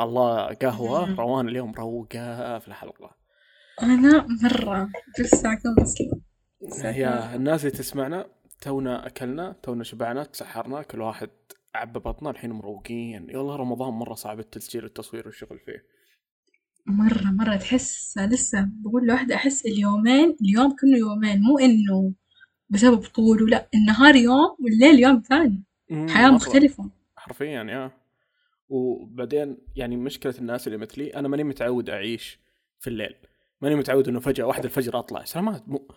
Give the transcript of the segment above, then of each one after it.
الله قهوة مم. روان اليوم روقة في الحلقة. أنا مرة كم أصلا؟ هي الناس اللي تسمعنا تونا أكلنا تونا شبعنا تسحرنا كل واحد عبى بطنه الحين مروقين. يلا رمضان مرة صعب التسجيل والتصوير والشغل فيه. مرة مرة تحس لسه بقول لوحدة أحس اليومين اليوم كأنه يومين مو إنه بسبب طوله لا النهار يوم والليل يوم ثاني. حياة مرة. مختلفة. حرفيا يا. وبعدين يعني مشكلة الناس اللي مثلي أنا ماني متعود أعيش في الليل. ماني متعود إنه فجأة واحد الفجر أطلع. سلامات مو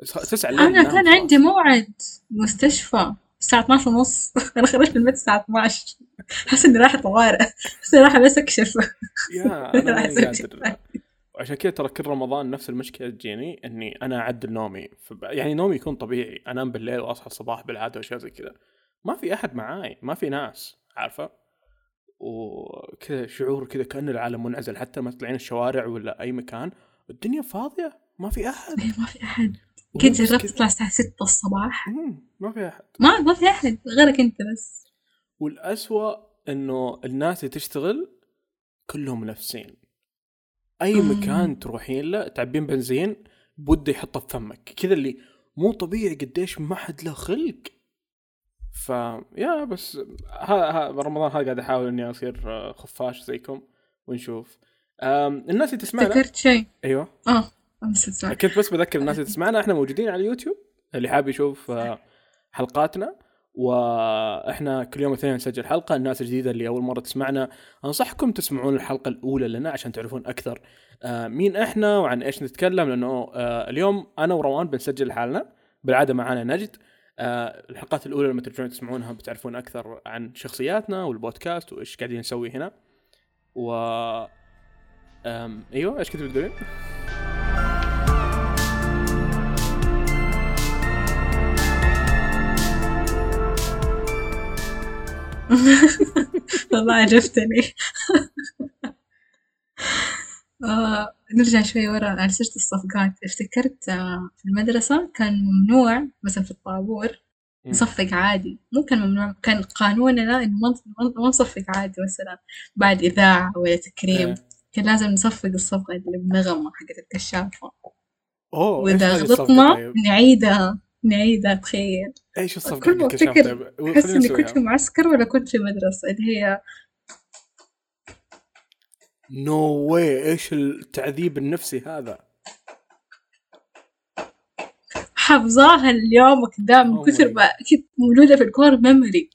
تسعة الليل أنا نام كان. عندي موعد مستشفى الساعة 12 ونص. أنا خرجت من البيت الساعة 12 حاسة إني رايحة طوارئ. حاسة إني رايحة بس أكشف. يا أنا ماني قادر. وعشان كذا ترى كل رمضان نفس المشكلة تجيني إني أنا اعدل نومي. يعني نومي يكون طبيعي. أنام بالليل وأصحى الصباح بالعادة وأشياء زي كذا. ما في أحد معاي. ما في ناس. عارفة؟ وكذا شعور كذا كأن العالم منعزل حتى ما تطلعين الشوارع ولا أي مكان الدنيا فاضية ما في أحد. إيه، ما في ومو كنت جربت. تطلع الساعة 6 الصباح. ما في أحد. ما ما في أحد غيرك أنت بس. والأسوأ إنه الناس اللي تشتغل كلهم منافسين. أي مم. مكان تروحين له تعبين بنزين بده يحطه في فمك. كذا اللي مو طبيعي قديش ما حد له خلق. ف يا بس ها ها رمضان هذا قاعد أحاول إني أصير آه، خفاش زيكم ونشوف. الناس اللي تسمعنا افتكرت شيء. أيوه. آه كنت بس بذكر الناس اللي تسمعنا إحنا موجودين على اليوتيوب اللي حاب يشوف آه، حلقاتنا وإحنا كل يوم اثنين نسجل حلقة الناس الجديدة اللي أول مرة تسمعنا أنصحكم تسمعون الحلقة الأولى لنا عشان تعرفون أكثر آه، مين إحنا وعن إيش نتكلم لأنه اليوم أنا وروان بنسجل لحالنا بالعادة معانا نجد آه، الحلقات الأولى لما ترجعون تسمعونها بتعرفون أكثر عن شخصياتنا والبودكاست وإيش قاعدين نسوي هنا و أم... أيوه إيش كنت بتقولين؟ والله عجبتني آه نرجع شوي ورا على سيرة الصفقات افتكرت آه في المدرسة كان ممنوع مثلا في الطابور. نصفق عادي مو كان ممنوع كان قانوننا إنه ما نصفق عادي مثلا بعد إذاعة ولا تكريم. كان لازم نصفق الصفقة اللي بنغمة حقت الكشافة إيش وإذا غلطنا طيب؟ نعيدها نعيدها تخيل إيش الصفقة كل ما أفتكر طيب؟ خلينا إني كنت في معسكر ولا كنت في مدرسة اللي هي no way إيش التعذيب النفسي هذا؟ حافظاها اليوم قدام من Oh كثر ما كنت مولودة في ال core memory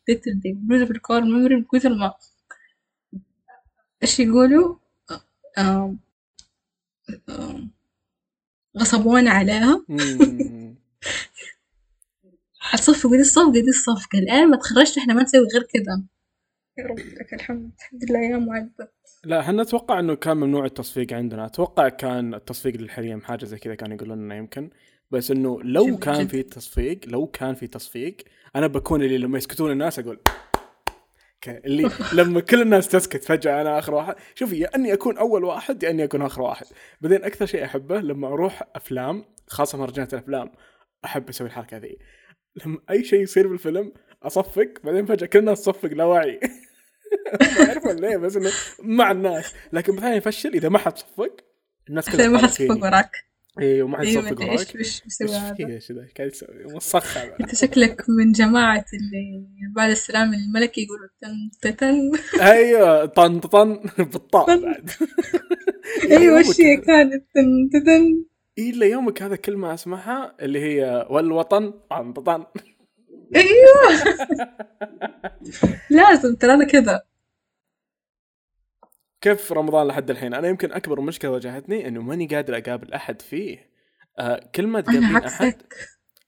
مولودة في ال core memory من كثر ما. إيش يقولوا؟ آم... آم... غصبونا عليها مم. حتصفقوا دي الصفقة دي الصفقة الآن ما تخرجت إحنا ما نسوي غير كذا. يا رب لك الحمد. الحمد لله أيام معدة لا إحنا أتوقع إنه كان ممنوع التصفيق عندنا. أتوقع كان التصفيق للحريم حاجة زي كذا كانوا يقولون لنا يمكن. بس إنه لو جميل كان جداً. في تصفيق لو كان في تصفيق أنا بكون اللي لما يسكتون الناس أقول اللي لما كل الناس تسكت فجأة أنا آخر واحد. شوفي يا أني أكون أول واحد يا أني أكون آخر واحد. بعدين أكثر شيء أحبه لما أروح أفلام خاصة مهرجانات الأفلام أحب أسوي الحركة ذي. لما أي شيء يصير بالفيلم أصفق؟ بعدين فجأة كل الناس تصفق لا وعي. ما اعرف ليه بس إنه مع الناس. لكن مثلا يفشل إذا ما حد صفق الناس كلها ما حد صفق. وراك. أيوه ما حد يصفق أنت وراك. بيسوي إيش هذا في إيش ذا إيش قاعد يسوي؟ مسخ هذا أنت شكلك من جماعة اللي بعد السلام الملكي يقولوا تن تن أيوه طن طن بالطاء بعد. أيوه يومك الشيء هذا- كانت؟ تن تن إلا يومك هذا كلمة أسمعها اللي هي والوطن طن طن. أيوه. لازم ترى أنا كذا. كيف رمضان لحد الحين؟ أنا يمكن أكبر مشكلة واجهتني إنه ماني قادر أقابل أحد فيه. آه كل ما أنا تقابلين أحد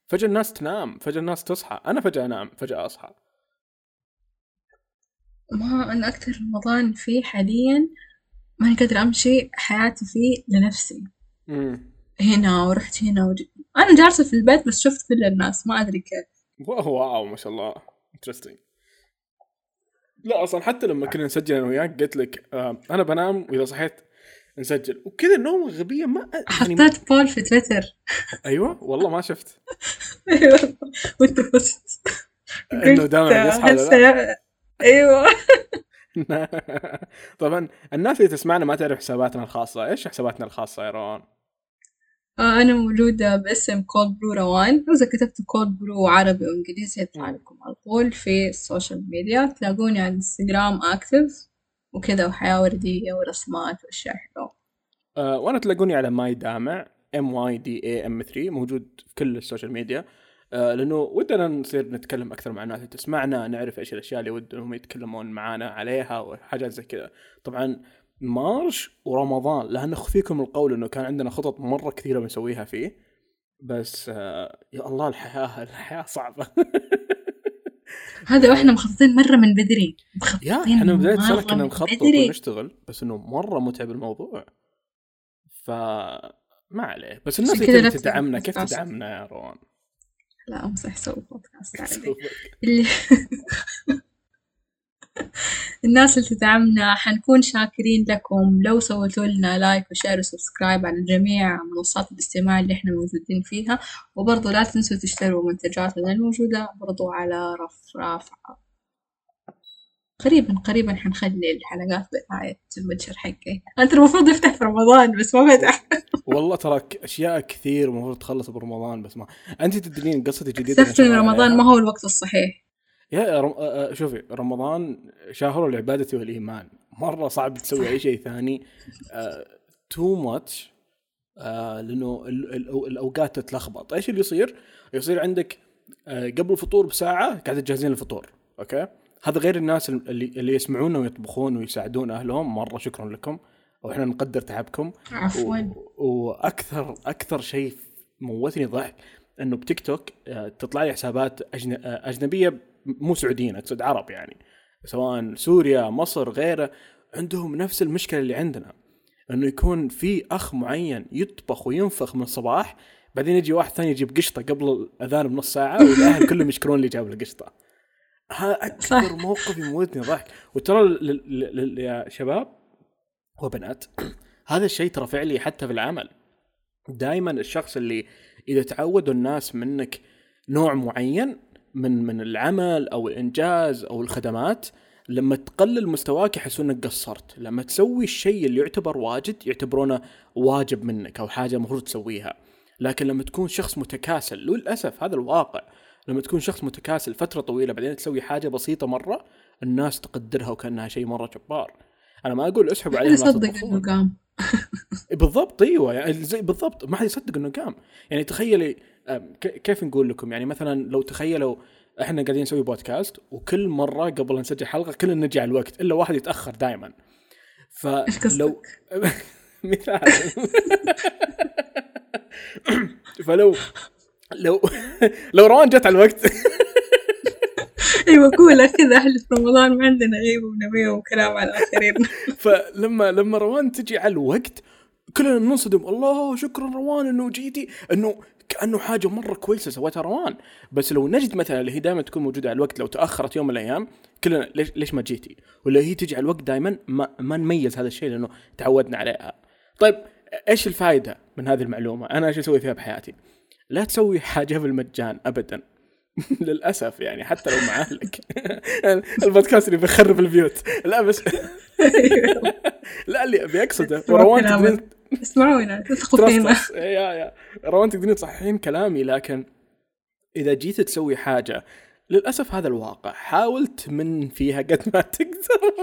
فجأة الناس تنام فجأة الناس تصحى. أنا فجأة أنام فجأة أصحى. ما أنا أكثر رمضان فيه حاليا ماني قادرة أمشي حياتي فيه لنفسي. امم هنا ورحت هنا وج... أنا جالسة في البيت بس شفت كل الناس ما أدري كيف. wow ما شاء الله. interesting لا أصلا حتى لما كنا نسجل أنا وياك قلت لك آه أنا بنام وإذا صحيت نسجل. وكذا نوم غبيه ما يعني حطيت poll في تويتر أيوه والله ما شفت. وانت فزت إنه دائما يصحى أيوه. طبعا الناس اللي تسمعنا ما تعرف حساباتنا الخاصة. إيش حساباتنا الخاصة يا روان؟ آه أنا موجودة باسم cold brew روان وإذا كتبت cold brew عربي وإنجليزي يطلع لكم على طول في ال social media. تلاقوني على الإنستغرام active وكذا وحياة وردية ورسمات وأشياء حلوة. آه وأنا تلاقوني على my دامع M Y D A M 3 موجود في كل ال social media. آه لأنه ودنا نصير نتكلم أكثر مع الناس اللي تسمعنا نعرف إيش الأشياء اللي ودهم يتكلمون معانا عليها وحاجات زي كذا. طبعا March ورمضان لا نخفيكم القول إنه كان عندنا خطط مرة كثيرة بنسويها فيه. بس آه يا الله الحياة الحياة صعبة. هذا وإحنا مخططين مرة من بدري. يا مخططين إحنا من بداية السنة كنا نخطط. ونشتغل بس إنه مرة متعب الموضوع. ف ما عليه. بس الناس اللي تدعمنا كيف. تدعمنا يا روان؟ لا أمزح سوي بودكاست اللي الناس اللي تدعمنا حنكون شاكرين لكم. لو سويتوا لنا like و share و subscribe على جميع منصات الاستماع اللي إحنا موجودين فيها. وبرضو لا تنسوا تشتروا منتجاتنا الموجودة برضو على رف رافعة. قريبا قريبا حنخلي الحلقات بتاعت الوجر حقي. أنت المفروض يفتح في رمضان بس ما فتح. والله تراك أشياء كثير المفروض تخلص برمضان بس ما أنت تدرين قصتي أكتشفت إن رمضان ما هو الوقت الصحيح. يا رم... شوفي رمضان شهر العبادة والإيمان. مرة صعب تسوي أي شيء ثاني. too much لأنه ال... ال... الأوقات تتلخبط. إيش اللي يصير؟ يصير عندك قبل الفطور بساعة قاعد تجهزين الفطور okay؟ هذا غير الناس اللي اللي يسمعونا ويطبخون ويساعدون أهلهم. مرة شكرا لكم. وإحنا نقدر تعبكم. عفوا. و... وأكثر أكثر شيء موتني ضحك إنه بتيك توك تطلع لي حسابات أجن... أجنبية مو سعوديين أقصد عرب يعني. سواء سوريا مصر غيره عندهم نفس المشكلة اللي عندنا. إنه يكون في أخ معين يطبخ وينفخ من الصباح بعدين يجي واحد ثاني يجيب قشطة قبل الأذان بنص ساعة والأهل كلهم يشكرون اللي جاب القشطه ها أكثر. موقف يموتني ضحك. وترى يا شباب وبنات هذا الشيء ترى فعلي حتى في العمل. دائما الشخص اللي إذا تعودوا الناس منك نوع معين من من العمل أو الإنجاز أو الخدمات لما تقلل مستواك يحسون إنك قصرت، لما تسوي الشيء اللي يعتبر واجد يعتبرونه واجب منك أو حاجة المفروض تسويها. لكن لما تكون شخص متكاسل للأسف هذا الواقع، لما تكون شخص متكاسل فترة طويلة بعدين تسوي حاجة بسيطة مرة الناس تقدرها وكأنها شيء مرة جبار. أنا ما أقول اسحبوا عليهم لا يصدق. إنه قام بالضبط أيوه يعني زي بالضبط ما حد يصدق إنه قام يعني تخيلي كيف نقول لكم؟ يعني مثلا لو تخيلوا إحنا قاعدين نسوي بودكاست وكل مرة قبل نسجل حلقة كلنا نجي على الوقت إلا واحد يتأخر دائما فلو مثال. فلو لو لو روان جت على الوقت. أيوه قولها كذا إحنا في رمضان ما عندنا غيبه ونبيه وكلام على الاخرين فلما لما روان تجي على الوقت كلنا ننصدم. الله شكرا روان إنه جيتي إنه كأنه حاجة مرة كويسة سوتها روان. بس لو نجد مثلا اللي هي دائما تكون موجودة على الوقت لو تأخرت يوم من الأيام كلنا ليش ليش ما جيتي؟ ولا هي تجي على الوقت دائما ما, ما نميز هذا الشيء لأنه تعودنا عليها. طيب إيش الفائدة من هذه المعلومة؟ أنا إيش أسوي فيها بحياتي؟ لا تسوي حاجة بالمجان ابدا. للأسف يعني حتى لو مع اهلك البودكاست اللي بيخرب البيوت. لا بس. لا اللي ابي اقصده وروان اسمعونا تثقوا فينا صح- يا يا. روان تقدرين تصححين كلامي لكن إذا جيت تسوي حاجة للأسف هذا الواقع. حاول تمن فيها قد ما تقدر.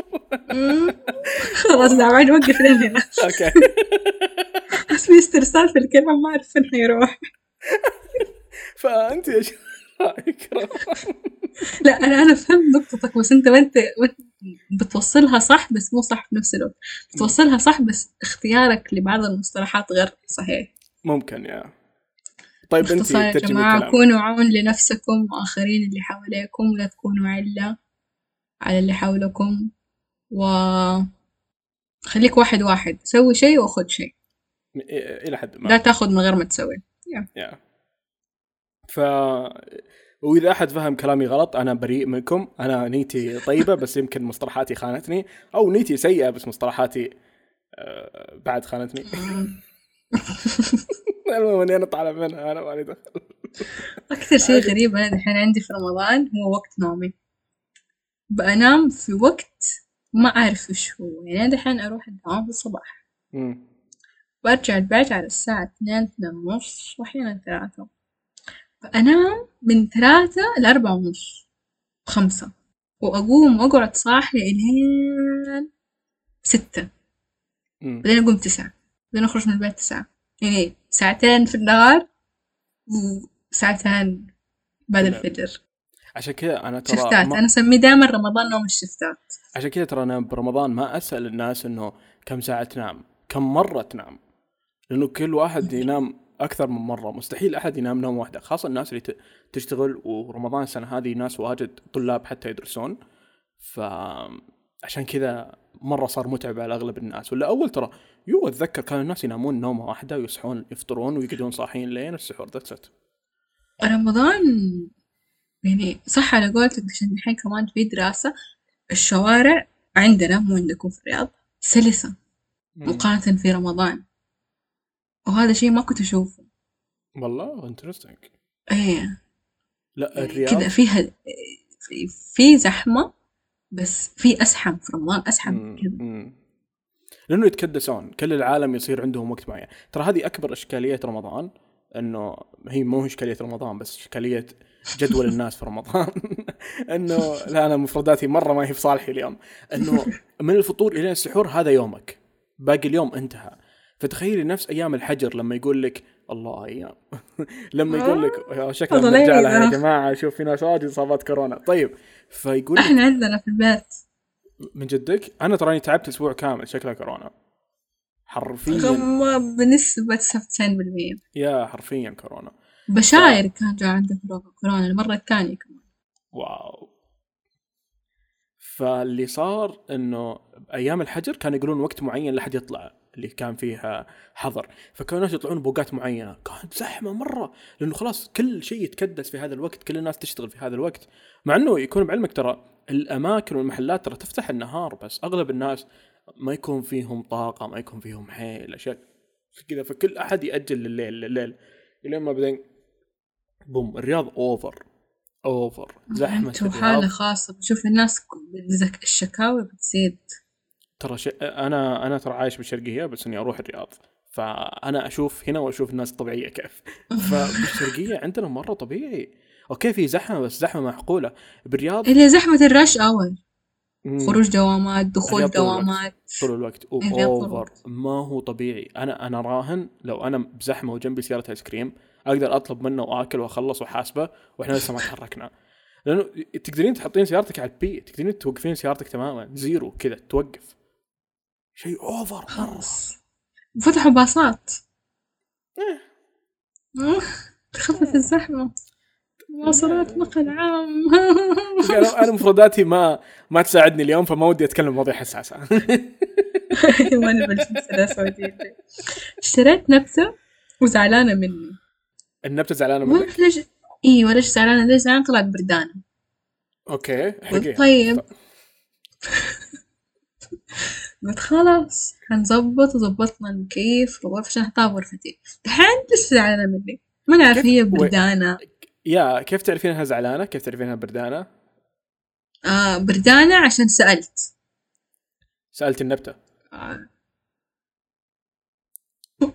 خلاص دعوان وقف لين هنا. أوكي. بس في استرسال في الكلام ما أعرف فين حيروح فأنت إيش رايك لا أنا أنا فهمت نقطتك بس أنت وانت بتوصلها صح بس مو صح في نفس الوقت. بتوصلها صح بس اختيارك لبعض المصطلحات غير صحيح. ممكن يا. طيب أنت يا جماعة كونوا عون لنفسكم وآخرين اللي حواليكم لا تكونوا علة على اللي حولكم. و خليك واحد واحد سوي شيء وخذ شيء. إلى حد ما. لا تاخذ من غير ما تسوي. يا. ف وإذا أحد فهم كلامي غلط أنا بريء منكم. أنا نيتي طيبة بس يمكن مصطلحاتي خانتني. أو نيتي سيئة بس مصطلحاتي آه، بعد خانتني. المهم إني أنا طالع منها أنا مالي دخل. أكثر شيء غريب أنا الحين عندي في رمضان هو وقت نومي. بنام في وقت ما أعرف وش هو. يعني أنا دحين أروح الدوام في الصباح. برجع البيت على الساعة اثنين اثنين ونص وأحيانا ثلاثة. فأنام من ثلاثة لأربعة ونص خمسة. وأقوم وأقعد صاحية إلين ستة. بعدين أقوم تسعة. بعدين أخرج من البيت تسعة. يعني ساعتين في النهار وساعتين بعد. الفجر. عشان كذا أنا ترى شفتات. ما- أنا أسميه دائما رمضان نوم الشفتات. عشان كذا ترى أنا برمضان ما أسأل الناس إنه كم ساعة تنام كم مرة تنام. لأنه كل واحد ينام أكثر من مرة. مستحيل أحد ينام نوم واحدة خاصة الناس اللي تشتغل ورمضان السنة هذه ناس واجد طلاب حتى يدرسون. فعشان كذا مرة صار متعب على أغلب الناس. ولا أول ترى يو أتذكر كانوا الناس ينامون نومة واحدة ويصحون يفطرون ويقعدون صاحيين لين السحور. that's it رمضان يعني صح على قولتك عشان الحين كمان في دراسة الشوارع عندنا مو عندكم في الرياض سلسة مقارنة في رمضان. وهذا شيء ما كنت أشوفه. والله interesting إيه. لا الرياض. كذا فيها في, في زحمة بس في أزحم في رمضان أزحم مم. كذا مم. لأنه يتكدسون. كل العالم يصير عندهم وقت معين. ترى هذه أكبر إشكالية رمضان إنه هي مو إشكالية رمضان بس إشكالية جدول الناس في رمضان. إنه لا أنا مفرداتي مرة ما هي في صالحي اليوم. إنه من الفطور إلى السحور هذا يومك. باقي اليوم انتهى. فتخيلي نفس أيام الحجر لما يقول لك الله أيام. لما يقول لك يا شكلنا والله بنرجع لها يا. جماعة شوف في ناس واجد إصابات كورونا. طيب فيقول لك إحنا عندنا في البيت. من جدك أنا تراني تعبت أسبوع كامل شكلها كورونا. حرفيا. غمة بنسبة 97% يا حرفيا كورونا. بشاير كان جاء عنده كورونا المرة الثانية كمان. واو. فاللي صار إنه أيام الحجر كانوا يقولون وقت معين لحد يطلع. اللي كان فيها حظر. فكانوا الناس يطلعون بوقات معينة. كانت زحمة مرة. لأنه خلاص كل شيء يتكدس في هذا الوقت. كل الناس تشتغل في هذا الوقت. مع إنه يكون بعلمك ترى الأماكن والمحلات ترى تفتح النهار بس. أغلب الناس ما يكون فيهم طاقة ما يكون فيهم حيل أشياء كذا. فكل أحد يأجل لليل لليل. الين ما بعدين boom الرياض over over زحمة حالة خاصة بشوف الناس الشكاوي بتزيد. ترى ش... أنا أنا ترى عايش بالشرقية بس إني أروح الرياض. فأنا أشوف هنا وأشوف الناس الطبيعيه كيف. فبالشرقية عندنا مرة طبيعي. okay في زحمة بس زحمة معقولة. بالرياض اللي زحمة ال rush hour مم، خروج دوامات دخول الرياض طول الوقت. دوامات. طول الوقت. طول over. ما هو طبيعي. أنا أنا راهن لو أنا بزحمة وجنبي سيارة آيس كريم أقدر أطلب منه وآكل وأخلص وأحاسبه وإحنا لسه ما تحركنا. لأنه تقدرين تحطين سيارتك على ال P تقدرين توقفين سيارتك تماما. zero كذا توقف. شيء اوفر خلاص. فتحوا باصات إيه. تخفف الزحمة. مواصلات نقل عام أنا أنا مفرداتي ما ما تساعدني اليوم فما ودي أتكلم مواضيع حساسة. وأنا اشتريت نبتة وزعلانة مني. النبتة زعلانة منك؟ ليش؟ أيوه ليش زعلانة؟ ليش زعلانة؟ طلعت بردانة. أوكي طيب. خلاص حنظبط وظبطنا المكيف الغرفة عشان أحطها بغرفتي دحين لسه زعلانة مني ما نعرف؟ هي بردانة يا كيف تعرفين إنها زعلانة؟ كيف تعرفين إنها بردانة؟ آه بردانة عشان سألت سألت النبتة آه.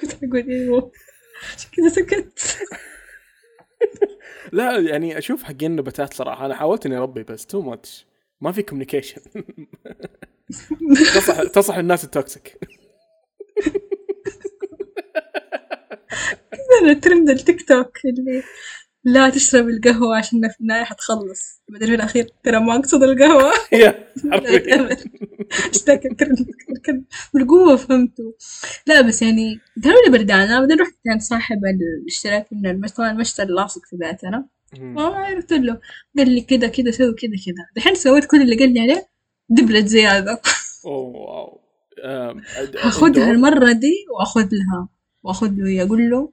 كنت أقول أيوه عشان كذا سكت لا يعني أشوف حقين النباتات صراحة. أنا حاولت إني أربي بس too much ما في communication تصح تصح الناس ال toxic هذا ترند التيك توك اللي لا تشرب القهوة عشان في النهاية حتخلص. بعدين في الأخير ترى ما أقصد القهوة. كان بالقوة فهمته لا بس يعني قالوا لي بردانة بعدين رحت عند صاحب الاشتراك من المشتى طبعا المشتى اللاصق في بيتنا ما عرفت له. قال لي كذا كذا سوي كذا كذا. دحين سويت كل اللي قال لي عليه دبلت زيادة. أوه wow. هاخدها؟ المرة دي وأخذ لها. وأخذ له أقول له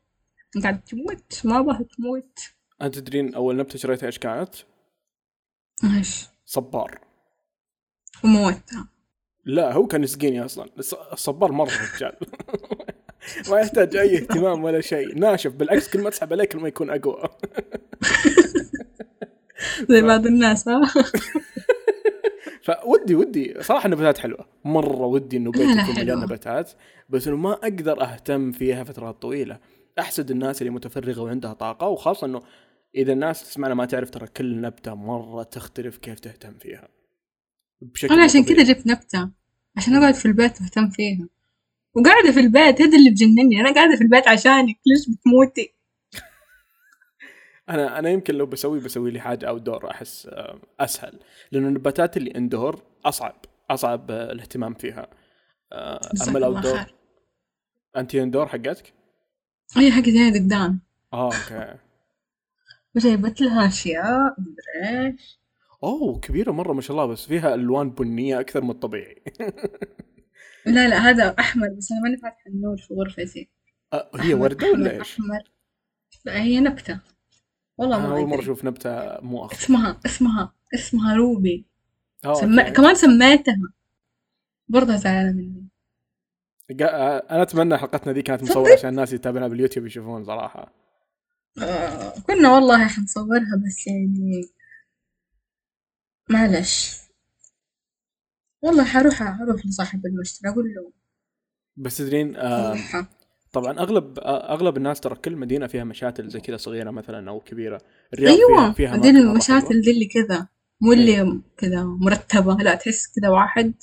قاعد تموت ما أبغى تموت. أنت تدرين أول نبتة شريتها إيش كانت؟ إيش؟ صبار. وموتها. لا هو كان يسقيني أصلا. الص- الصبار مرة رجال. ما يحتاج أي اهتمام ولا شيء. ناشف بالعكس كل ما تسحب عليه كل ما يكون أقوى. زي بعض الناس ها؟ فودي ودي. صراحة النباتات حلوة. مرة ودي إنه بيتي يكون مليان. نباتات بس إنه ما أقدر أهتم فيها فترات طويلة. أحسد الناس اللي متفرغة وعندها طاقة وخاصة إنه إذا الناس تسمعنا ما تعرف ترى كل نبتة مرة تختلف كيف تهتم فيها. بشكل أنا عشان. كذا جبت نبتة عشان أقعد في البيت واهتم فيها. وقاعدة في البيت هذا اللي بجنني أنا قاعدة في البيت عشانك ليش بتموتي؟ أنا أنا يمكن لو بسوي بسوي لي حاجة outdoor أحس آه، أسهل. لأنه النباتات اللي indoor أصعب أصعب آه، الاهتمام فيها. آه، أما ال outdoor أنت indoor حقتك؟ هي حقتي هنا قدام. آه okay. وجايبت لها أشياء مدري إيش. أوه كبيرة مرة ما شاء الله بس فيها ألوان بنية أكثر من الطبيعي. لا لا هذا أحمر بس أنا ماني فاتحة النور في غرفتي آه، هي وردة ولا أحمر، إيش؟ أحمر. لا هي نبتة. والله ما أول أدري. أشوف نبتة مو أخضر. اسمها اسمها اسمها روبي. آه، سم... كمان سميتها. برضه زعلانة مني. أنا أتمنى حلقتنا دي كانت؟ مصورة عشان الناس يتابعونا باليوتيوب يشوفون صراحة. آه كنا والله حنصورها بس يعني معلش. والله حروح حروح لصاحب المشتري أقول له بس تدرين آه، طبعا اغلب أغلب الناس ترى كل مدينة فيها مشاتل زي كذا صغيرة مثلا أو كبيرة. الرياض فيها أيوه فيها أماكن مرة المشاتل. دي اللي كذا مو اللي كذا مرتبة لا تحس كذا واحد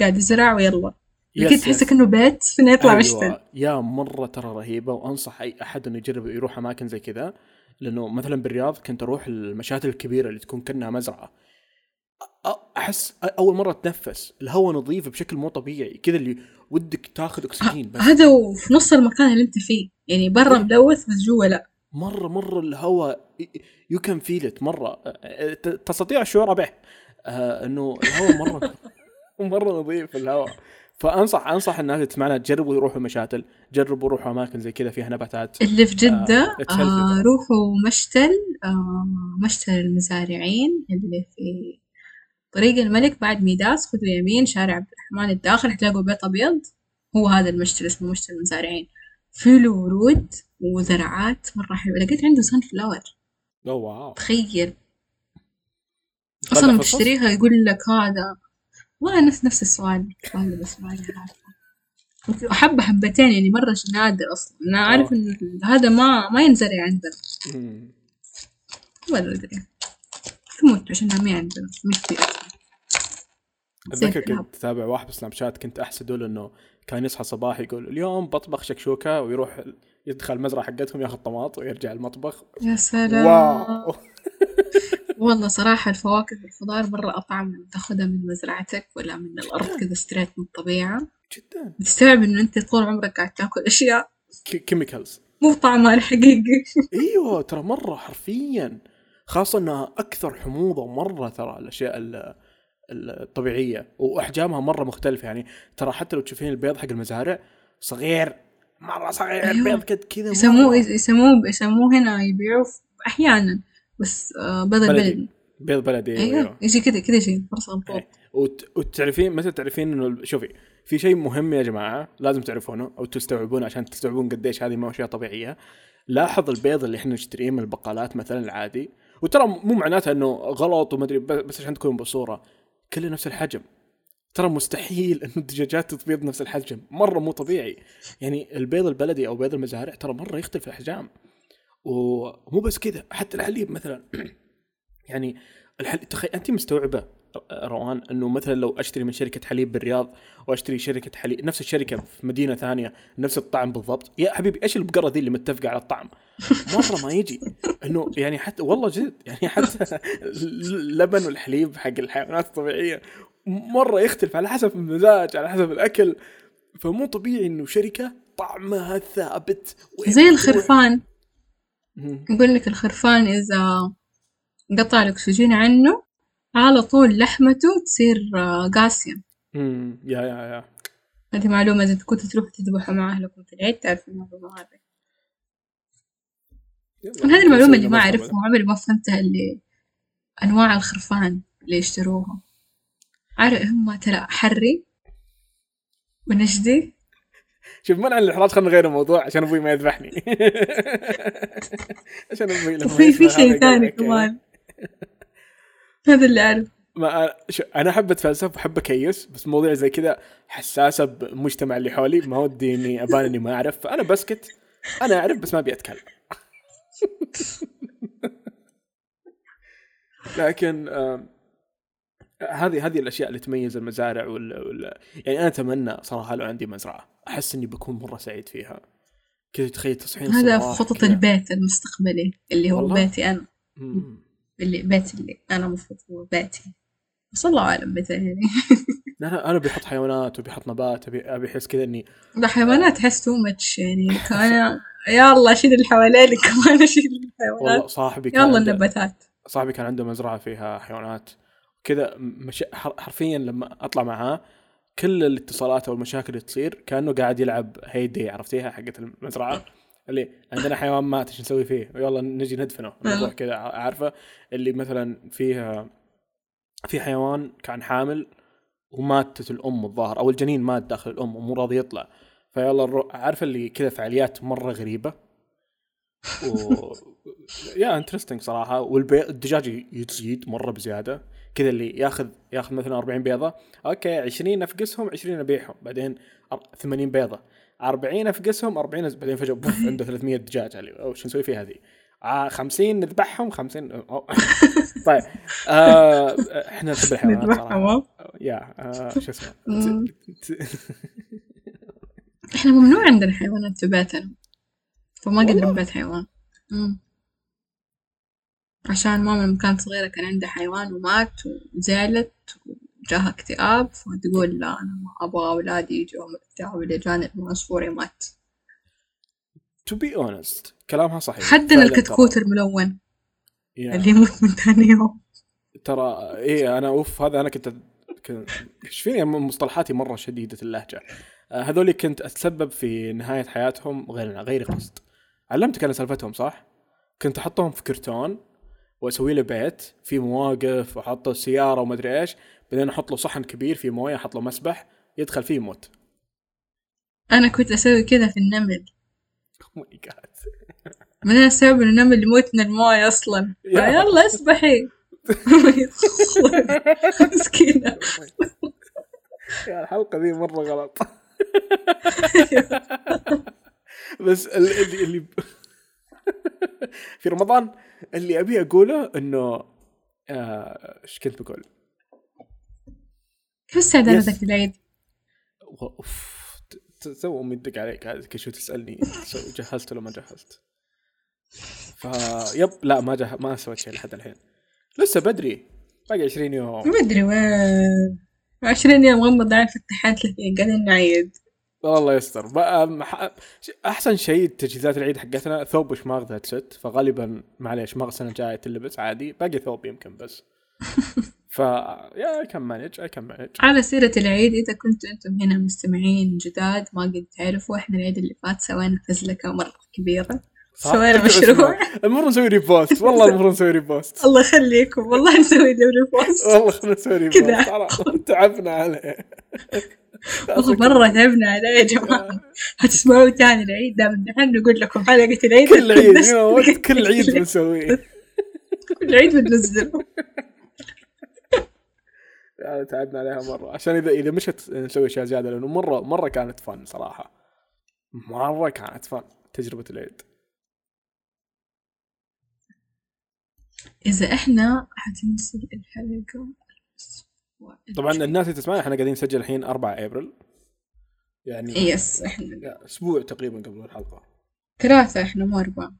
قاعد يزرع ويلا. يس، كذا تحس يس. كأنه بيت فينا يطلع مشتل أيوة. يا مرة ترى رهيبة وأنصح أي أحد إنه يجرب يروح أماكن زي كذا لأنه مثلا بالرياض كنت أروح المشاتل الكبيرة اللي تكون كأنها مزرعة. أحس أول مرة أتنفس الهواء نظيف بشكل مو طبيعي كذا اللي ودك تاخذ أكسجين بس. هذا وفي نص المكان اللي أنت فيه يعني برا ملوث بس جوا لا. مرة مرة الهواء you can feel it مرة. تستطيع الشعور به آه، إنه الهواء مرة مرة نظيف الهواء. فانصح أنصح الناس اللي تسمعنا تجربوا يروحوا مشاتل جربوا روحوا أماكن زي كذا فيها نباتات. اللي في healthy آه طبعاً. روحوا مشتل آه مشتل المزارعين اللي في طريق الملك بعد ميداس خذوا يمين شارع عبد الرحمن الداخل حتلاقوا بيت أبيض. هو هذا المشتل اسمه مشتل المزارعين. فيه له ورود وزرعات مرة حلوة. لقيت عنده سان فلاور واو. تخيل. الصف؟ بتشتريها يقول لك هذا والله نفس نفس السؤال. السؤال ده بس ما عارفة حبة حبتين يعني مرة نادر أصلا. أنا أعرف آه. إنه هذا ما ما ينزرع عندنا. ما أدري تموت عشان ما عندنا مش أتذكر. كنت أتابع واحد بسناب شات كنت احسده لأنه كان يصحى صباح يقول اليوم بطبخ شكشوكة. ويروح يدخل المزرعة حقتهم ياخذ طماط ويرجع المطبخ. يا سلام. wow. والله صراحة الفواكه والخضار مرة أطعم من تاخدها من مزرعتك ولا من الأرض كذا straight من الطبيعة. جدا. بتستوعب إنه أنت طول عمرك قاعد تاكل أشياء؟ chemicals مو طعمها الحقيقي أيوه ترى مرة حرفيا. خاصة إنها أكثر حموضة مرة ترى الأشياء ال- الطبيعية وأحجامها مرة مختلفة. يعني ترى حتى لو تشوفين البيض حق المزارع صغير مرة صغير أيوة. بيض كذا يسموه مرة. يسموه يسموه هنا يبيعوه أحيانا. بس آه بيض بلدي. بيض بلدي أيوه. يجي كذا كذا شيء إيه. وت... وتعرفين متى تعرفين إنه شوفي في شيء مهم يا جماعة لازم تعرفونه أو تستوعبونه عشان تستوعبون قديش هذه ما أشياء طبيعية. لاحظ البيض اللي إحنا نشتريه من البقالات مثلا العادي. وترى مو معناتها إنه غلط وما أدري بس عشان تكون بصورة كله نفس الحجم. ترى مستحيل إنه الدجاجات تبيض نفس الحجم. مرة مو طبيعي. يعني البيض البلدي أو بيض المزارع ترى مرة يختلف الأحجام. ومو بس كذا حتى الحليب مثلا. يعني الحل... تخيل أنت مستوعبة روان إنه مثلا لو أشتري من شركة حليب بالرياض وأشتري شركة حليب نفس الشركة في مدينة ثانية نفس الطعم بالضبط. يا حبيبي إيش البقرة ذي اللي متفقة على الطعم؟ مره ما يجي. إنه يعني حتى والله جد يعني حتى اللبن والحليب حق الحيوانات الطبيعية مرة يختلف على حسب المزاج على حسب الأكل. فمو طبيعي إنه شركة طعمها ثابت. زي الخرفان. يقول لك الخرفان إذا قطع الأكسجين عنه على طول لحمته تصير آه، قاسية. يا يا يا. هذه معلومة إذا كنتوا تروحوا تذبحوا مع أهلكم في العيد تعرفوا المعلومة هذه هذه المعلومة اللي ما أعرفها وعمري ما فهمتها اللي أنواع الخرفان اللي يشتروها. عارف هم ترى حري ونجدي شوف منع الاحراج خلينا نغير الموضوع عشان أبوي ما يذبحني. عشان أبوي لما وفي في هذا شيء ثاني. كمان. هذا اللي أعرف. ما أنا أحب أتفلسف وأحب أكيس بس مواضيع زي كذا حساسة بالمجتمع اللي حولي ما ودي اني أبان إني ما أعرف. فأنا بسكت. أنا أعرف بس ما أبي أتكلم. لكن هذه هذه الأشياء اللي تميز المزارع وال, وال... يعني أنا أتمنى صراحة لو عندي مزرعة. أحس إني بكون مرة سعيد فيها. كذا تخيل تصحين هذا الصباح خطط كذا. البيت المستقبلي اللي هو والله؟ بيتي أنا. مم. اللي بيتي اللي أنا مفروض هو بيتي. بس الله أعلم متى يعني. لا أنا أنا بحط حيوانات وبحط نبات ابي أحس كذا إني ده حيوانات أحس تو ماتش يعني. كمان يلا شيل اللي حواليني كمان والله الحيوانات. صاحبي كان يلا النباتات. صاحبي كان عنده مزرعة فيها حيوانات. كذا مش... حر- حرفيا لما أطلع معاه كل الاتصالات أو المشاكل اللي تصير كأنه قاعد يلعب هيدي عرفتيها؟ حقت المزرعة. اللي عندنا حيوان مات إيش نسوي فيه؟ يلا نجي ندفنه. الموضوع كذا عارفة؟ اللي مثلا فيه في حيوان كان حامل وماتت الأم الظاهر أو الجنين مات داخل الأم ومو راضي يطلع. فيلا نروح عارفة اللي كذا فعاليات مرة غريبة؟ و... yeah interesting صراحة. والبيض الدجاج يزيد مرة بزيادة. كذا اللي ياخذ ياخذ مثلا 40 بيضة. okay 20 أفقسهم 20 أبيعهم. بعدين أر- 80 بيضة. 40 أفقسهم 40 أز- بعدين فجأة بوف عنده 300 دجاج علي. أو شو نسوي فيها هذه آه 50 نذبحهم 50 أو. طيب. آه إحنا نحب الحيوانات نذبحهم يا آه شو اسمه؟ إحنا ممنوع عندنا حيوانات في بيتنا فما قد؟ ربيت حيوان. مم. عشان ماما لما كانت صغيرة كان عندها حيوان ومات وزعلت وجاها اكتئاب فتقول لا أنا ما أبغى أولادي يجوا الاكتئاب اللي جاني من عصفوري مات. To be honest كلامها صحيح. حدنا فعلاً الكتكوت ترى. الملون. يا. اللي يموت من ثاني يوم. ترى إيه أنا أوف هذا أنا كنت إيش فيني؟ مصطلحاتي مرة شديدة اللهجة. آه، هذولي كنت أتسبب في نهاية حياتهم غير غير قصد. علمتك أنا سالفتهم صح؟ كنت أحطهم في كرتون واسوي له بيت في مواقف واحط له سيارة وما أدري إيش بعدين أحط له صحن كبير فيه موية أحط له مسبح يدخل فيه يموت. أنا كنت أسوي كذا في النمل. Oh my God. بعدين استوعب إن النمل يموت من الموية أصلا. يا. يلا أسبحي. مسكينة. يا الحلقة ذي مرة غلط. بس ال- اللي اللي في رمضان اللي أبي أقوله إنه آه، إيش كنت بقول؟ كيف استعداداتك. للعيد؟ أوف تو أمي تدق عليك شوي تسألني جهزت ولا ما جهزت؟ فيب لا ما جه ما سويت شيء لحد الحين لسه بدري باقي 20 يوم ما أدري وين عشرين يوم غمض عين فتحات الحين قاعدين نعيد الله يستر. أحسن شيء تجهيزات العيد حقتنا ثوب وشماغ that's it فغالبا معليش شماغ السنة الجايه تلبس عادي. باقي ثوب يمكن بس. ف yeah I can manage I can manage على سيرة العيد إذا كنتوا أنتم هنا مستمعين جداد ما قد تعرفوا إحنا العيد اللي فات سوينا فزلكة مرة كبيرة. سوينا مشروع. المفروض نسوي repost والله المفروض نسوي repost الله يخليكم والله نسوي له repost والله نسوي. repost تعبنا عليه. مرة تعبنا عليه يا جماعة. هتسمعوه تاني العيد؟ دام إن إحنا نقول لكم حلقة العيد. كل عيد؟ كل عيد بنسويه. كل عيد بننزله. تعبنا عليها مرة. عشان اذا إذا مشت نسوي أشياء زيادة لأنه مره مرة كانت فن صراحة. مرة كانت فن تجربة العيد. إذا إحنا حتنزل الحلقة. طبعا الناس اللي تسمعنا إحنا قاعدين نسجل الحين 4 أبريل. يعني yes إحنا يا أسبوع تقريبا قبل الحلقة. ثلاثة إحنا مو أربعة.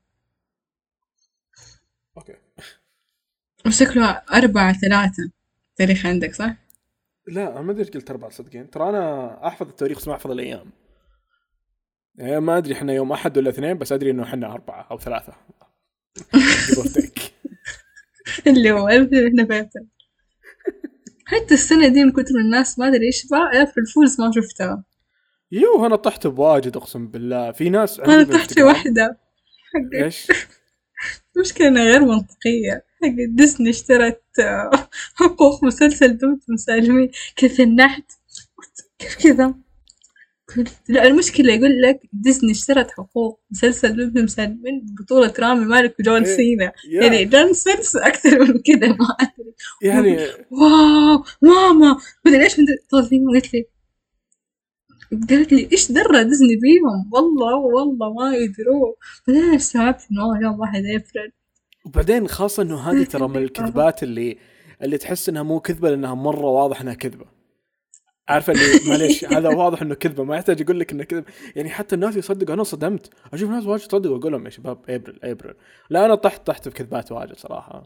okay. وشكله أربعة ثلاثة. تاريخ عندك صح؟ لا أنا ما أدري قلت أربع صدقين. ترى أنا أحفظ التاريخ بس ما أحفظ الأيام. يعني ما أدري إحنا يوم أحد ولا اثنين بس أدري إنه إحنا أربعة أو ثلاثة. Give or take. اللي هو إحنا فاتن حتى السنة دي من كتر الناس ما أدري إيش بقى في الفولز ما شفتها يو أنا طحت بواجد أقسم بالله. في ناس أنا طحت في واحدة إيش؟ مشكلة غير منطقية. حق. ديزني اشترت آه، حقوق مسلسل دمتم سالمين كيف النحت؟ كيف كذا؟ لا المشكلة يقول لك ديزني اشترت حقوق مسلسل ابن مسلمين بطولة رامي مالك وجون إيه. سينا. يعني جون سينس أكثر من كذا ما أدري. يعني wow ماما مدري إيش من طالبين قالت لي قالت لي إيش درى ديزني بيهم والله والله ما يدروا بعدين أنا استوعبت إنه يوم واحد ابريل وبعدين خاصة إنه هذه ترى من الكذبات اللي اللي تحس إنها مو كذبة لأنها مرة واضح إنها كذبة. عارفه اللي معليش هذا واضح إنه كذبة ما يحتاج يقول لك إنه كذب. يعني حتى الناس يصدقوا أنا صدمت أشوف ناس واجد يصدقوا واقول لهم يا شباب ابريل ابريل لا أنا طحت طحت في كذبات واجد صراحة.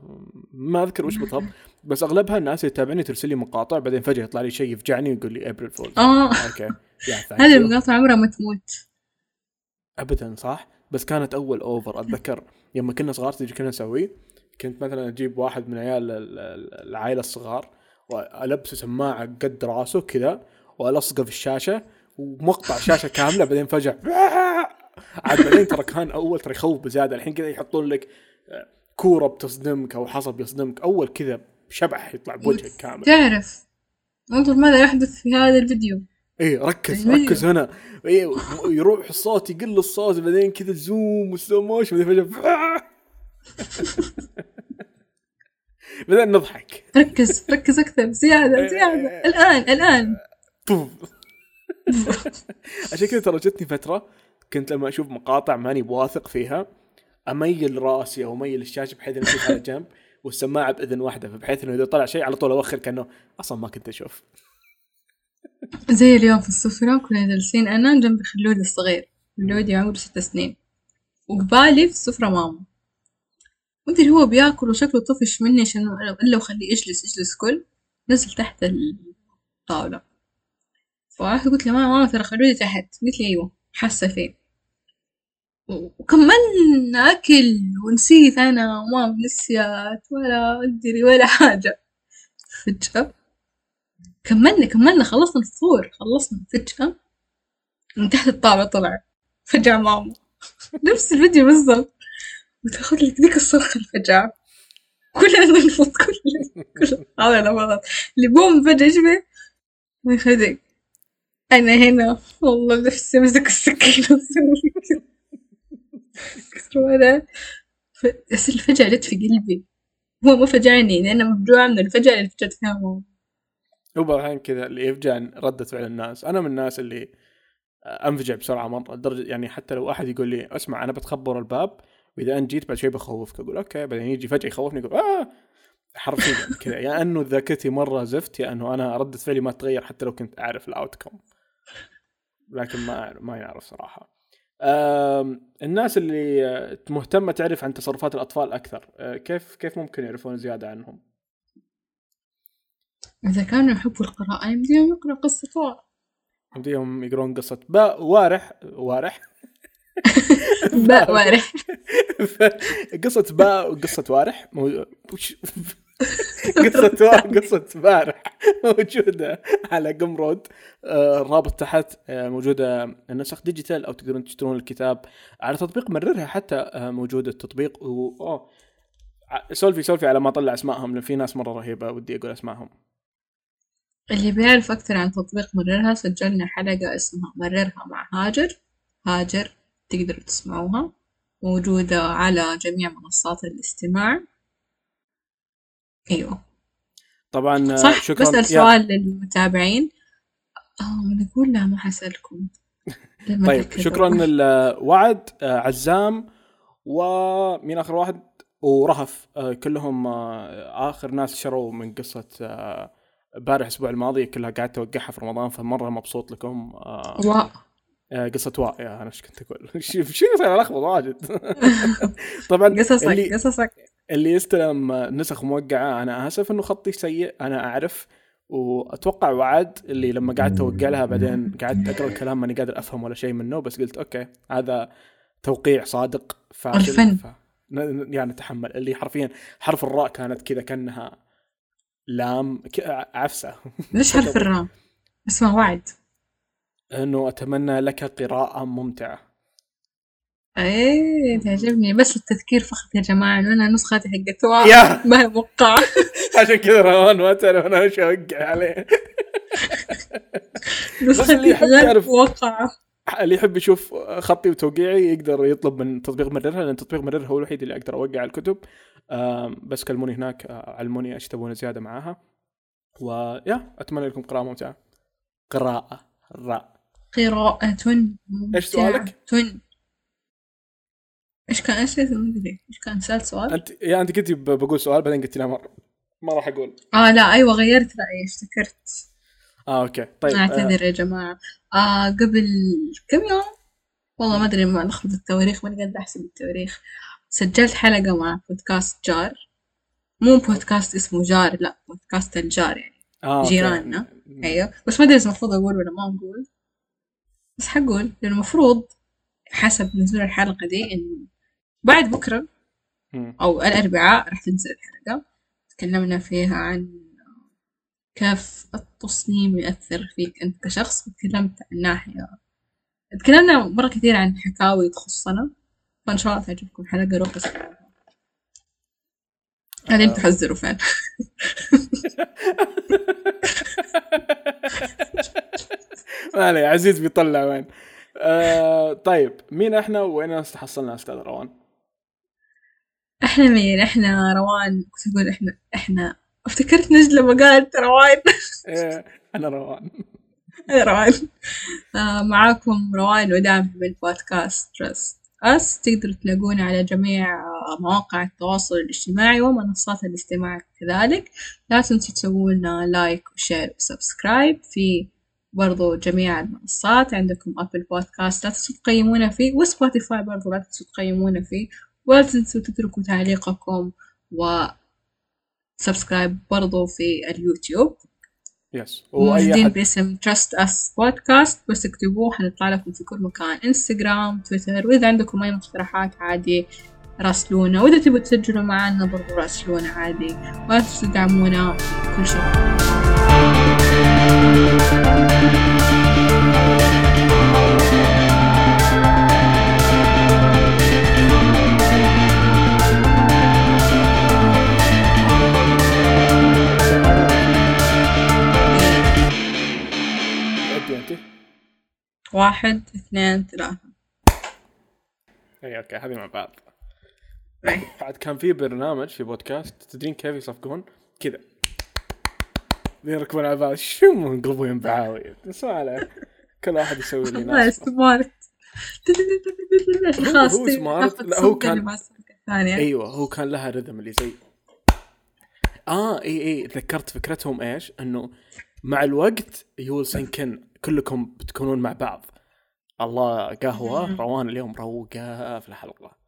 ما أذكر وش بالضبط بس أغلبها الناس اللي تتابعني ترسل لي مقاطع بعدين فجأة يطلع لي شيء يفجعني ويقول لي April fool آه. okay هذه you. المقاطعة عمرها ما تموت. ابدا صح؟ بس كانت أول over أتذكر. يوم كنا صغار تدري كنا نسوي؟ كنت مثلا أجيب واحد من عيال ال- ال- العائلة الصغار. والبسه سماعة قد راسه كذا وألصقه في الشاشة ومقطع شاشة كاملة بعدين فجأة عاد بعدين ترى كان أول ترى يخوف بزيادة. الحين كذا يحطون لك آه، كورة بتصدمك أو حصب يصدمك. أول كذا شبح يطلع بوجهك كامل. تعرف انظر ماذا يحدث في هذا الفيديو. إيه ركز الفيديو. ركز هنا. إيه يروح الصوت يقل الصوت بعدين كذا zoom و slow motion بعدين فجأة بعدين نضحك. ركز ركز أكثر. زيادة زيادة. الآن الآن. طوف عشان كذا ترى جتني فترة كنت لما أشوف مقاطع ماني بواثق فيها أميل رأسي أو أميل الشاشة بحيث إني أشوف على جنب والسماعة بإذن واحدة فبحيث إنه إذا طلع شيء على طول أوخر كأنه أصلا ما كنت أشوف. زي اليوم في السفرة كنا جالسين أنا جنب خلودي الصغير خلودي عمره ست سنين. وقبالي في السفرة ماما. مدري هو بياكل وشكله طفش مني عشان الا وخليه يجلس يجلس كل نزل تحت الطاولة. فرحت قلت له ماما ماما ترى خلودي تحت. قلت لي أيوه. حاسة فيه. وكملنا أكل ونسيت أنا وماما نسيت ولا أدري ولا حاجة. فجأة كملنا كملنا خلصنا الفطور خلصنا فجأة من تحت الطاولة طلع. فجأة ماما. نفس الفيديو بالضبط. وتاخذ لك ذيك الصرخة الفجأة كلنا ننفض كلنا كلنا هذا لحظات اللي بوم فجأة بيه؟ ما يخدك أنا هنا. والله نفسي أمسك السكينة. وأسوي ولا. ف... بس الفجأة جت في قلبي. هو ما فجعني أنا مفجوعة من الفجأة اللي فجأت فيها هو. بعض الأحيان كذا اللي يفجع ردة فعل الناس. أنا من الناس اللي أنفجع بسرعة مرة لدرجة يعني حتى لو أحد يقول لي أسمع أنا بتخبر الباب. وإذا انت جيت بعد شوي بخوفك أقول أوكي بعدين يجي فجأة يخوفني يقول آه! حرفيا كذا. يا أنه ذاكرتي مرة زفت يا انه أنا ردة فعلي ما تغير حتى لو كنت أعرف الاوتكم لكن ما ما يعرف صراحة. الناس اللي مهتمة تعرف عن تصرفات الأطفال أكثر آه، كيف كيف ممكن يعرفون زيادة عنهم؟ إذا كانوا يحبوا القراءة يمديهم يقرأوا قصة طوع يمديهم يقرون قصة. باء وارح وارح. باء وارح. قصة باء وقصة وارح قصة قصة بارح موجودة على Gumroad آه، الرابط تحت آه، موجودة. النسخ digital أو تقدرون تشترون الكتاب على تطبيق مررها حتى آه، موجود التطبيق. و أوه. سولفي سولفي على ما طلع أسمائهم لأن في ناس مرة رهيبة ودي أقول أسمائهم. اللي بيعرف أكثر عن تطبيق مررها سجلنا حلقة اسمها مررها مع هاجر. هاجر. تقدروا تسمعوها. موجودة على جميع منصات الاستماع. أيوة. طبعا صح شكرا. بسأل سؤال للمتابعين. آه من أقول لا ما حسألكم. طيب. شكرا الوعد آه، عزام ومين آخر واحد؟ ورهف. آه، كلهم آه، آخر ناس شروا من قصة آه، امبارح الأسبوع الماضي كلها قعدت اوقعها في رمضان فمرة مبسوط لكم. آه، آه، قصة واء يا أنا إيش كنت أقول؟ شو شو صاير الخبط واجد؟ طبعا قصصك اللي قصصك. اللي يستلم نسخ موقعة أنا اسف إنه خطي سيء أنا أعرف وأتوقع وعد اللي لما قعدت اوقع لها بعدين قعدت أقرأ الكلام ماني قادر أفهم ولا شيء منه بس قلت أوكي هذا توقيع صادق فاشل الفن. ف... ن- ن- يعني نتحمل اللي حرفيا حرف الراء كانت كذا كأنها لام ك- عفسة. ليش حرف الراء؟ اسمه وعد انه أتمنى لك قراءة ممتعة. إيه تعجبني. بس التذكير فقط يا جماعة إنه أنا نسختي حقت ما هي موقعة. عشان كذا روان ما تعرف أنا إيش أوقع عليه. بس اللي يحب غير يعرف- واقعة اللي يحب يشوف خطي وتوقيعي يقدر يطلب من تطبيق مررها لأن تطبيق مررها هو الوحيد اللي أقدر أوقع الكتب. بس كلموني هناك علموني إيش تبون زيادة معاها. ويا أتمنى لكم قراءة ممتعة. قراءة راء. قراءة إيش سؤالك؟ إيش كان إيش ما ادري إيش كان سألت سؤال؟ انت يا أنت ب- بقول سؤال بعدين قلت لا ما, ما راح أقول. آه لا أيوه غيرت رأيي افتكرت. آه أوكي. طيب آه، أعتذر يا جماعة. آه قبل كم يوم؟ والله ما أدري ما نخلط التواريخ ماني قاعدة أحسب التواريخ. سجلت حلقة مع بودكاست جار. مو بودكاست اسمه جار لا بودكاست الجار يعني. آه. جيراننا. أيوه. بس ما أدري إذا المفروض أقول ولا ما أقول. بس حقول لأن المفروض حسب نزول الحلقة دي انه بعد بكرة مم. أو الأربعاء راح تنزل الحلقة تكلمنا فيها عن كيف التصميم يأثر فيك أنت كشخص وتكلمت عن ناحية تكلمنا مرة كثير عن حكاوي تخصنا فإن شاء الله تعجبكم الحلقة روحوا اسمعوها بعدين آه. تحذروا فين ما عليه عزيز بيطلع وين. آه طيب مين إحنا وين استحصلنا أستاذ روان؟ إحنا مين؟ إحنا روان كنت أقول إحنا؟ إحنا افتكرت نجد لما قالت روان. إيه أنا روان. أنا روان. آه معاكم روان ودعم من بودكاست Trust Us تقدروا تلاقونا على جميع آه، مواقع التواصل الاجتماعي ومنصات الاستماع كذلك. لا تنسوا تسووا لنا like و share و subscribe في برضو جميع المنصات عندكم Apple Podcast لا تنسوا تقيمونا فيه وسبوتيفاي برضو لا تنسوا تقيمونا فيه ولا تنسوا تتركوا تعليقكم و subscribe برضو في اليوتيوب. yes موجودين أحد باسم Trust Us Podcast بس اكتبوه حنطلع لكم في كل مكان انستغرام تويتر وإذا عندكم أي مقترحات عادي راسلونا وإذا تبوا تسجلوا معنا برضو راسلونا عادي. ولا تدعمونا كل شيء واحد اثنين ثلاثة. اي أوكي هذه مع بعض. بعد كان في برنامج في بودكاست تدرين كيف يصفقون؟ كذا. يركبون على بعض. شو منقلبون بعاوي بس ما عليه. كل واحد يسوي لي والله ناس سمارت خلاص هو سمارت. لا، هو كان- أيوه هو كان لها رذم اللي زي آه اي إي تذكرت فكرتهم إيش؟ إنه مع الوقت يول سنكن كلكم بتكونون مع بعض. الله قهوة روان اليوم روقة في الحلقة.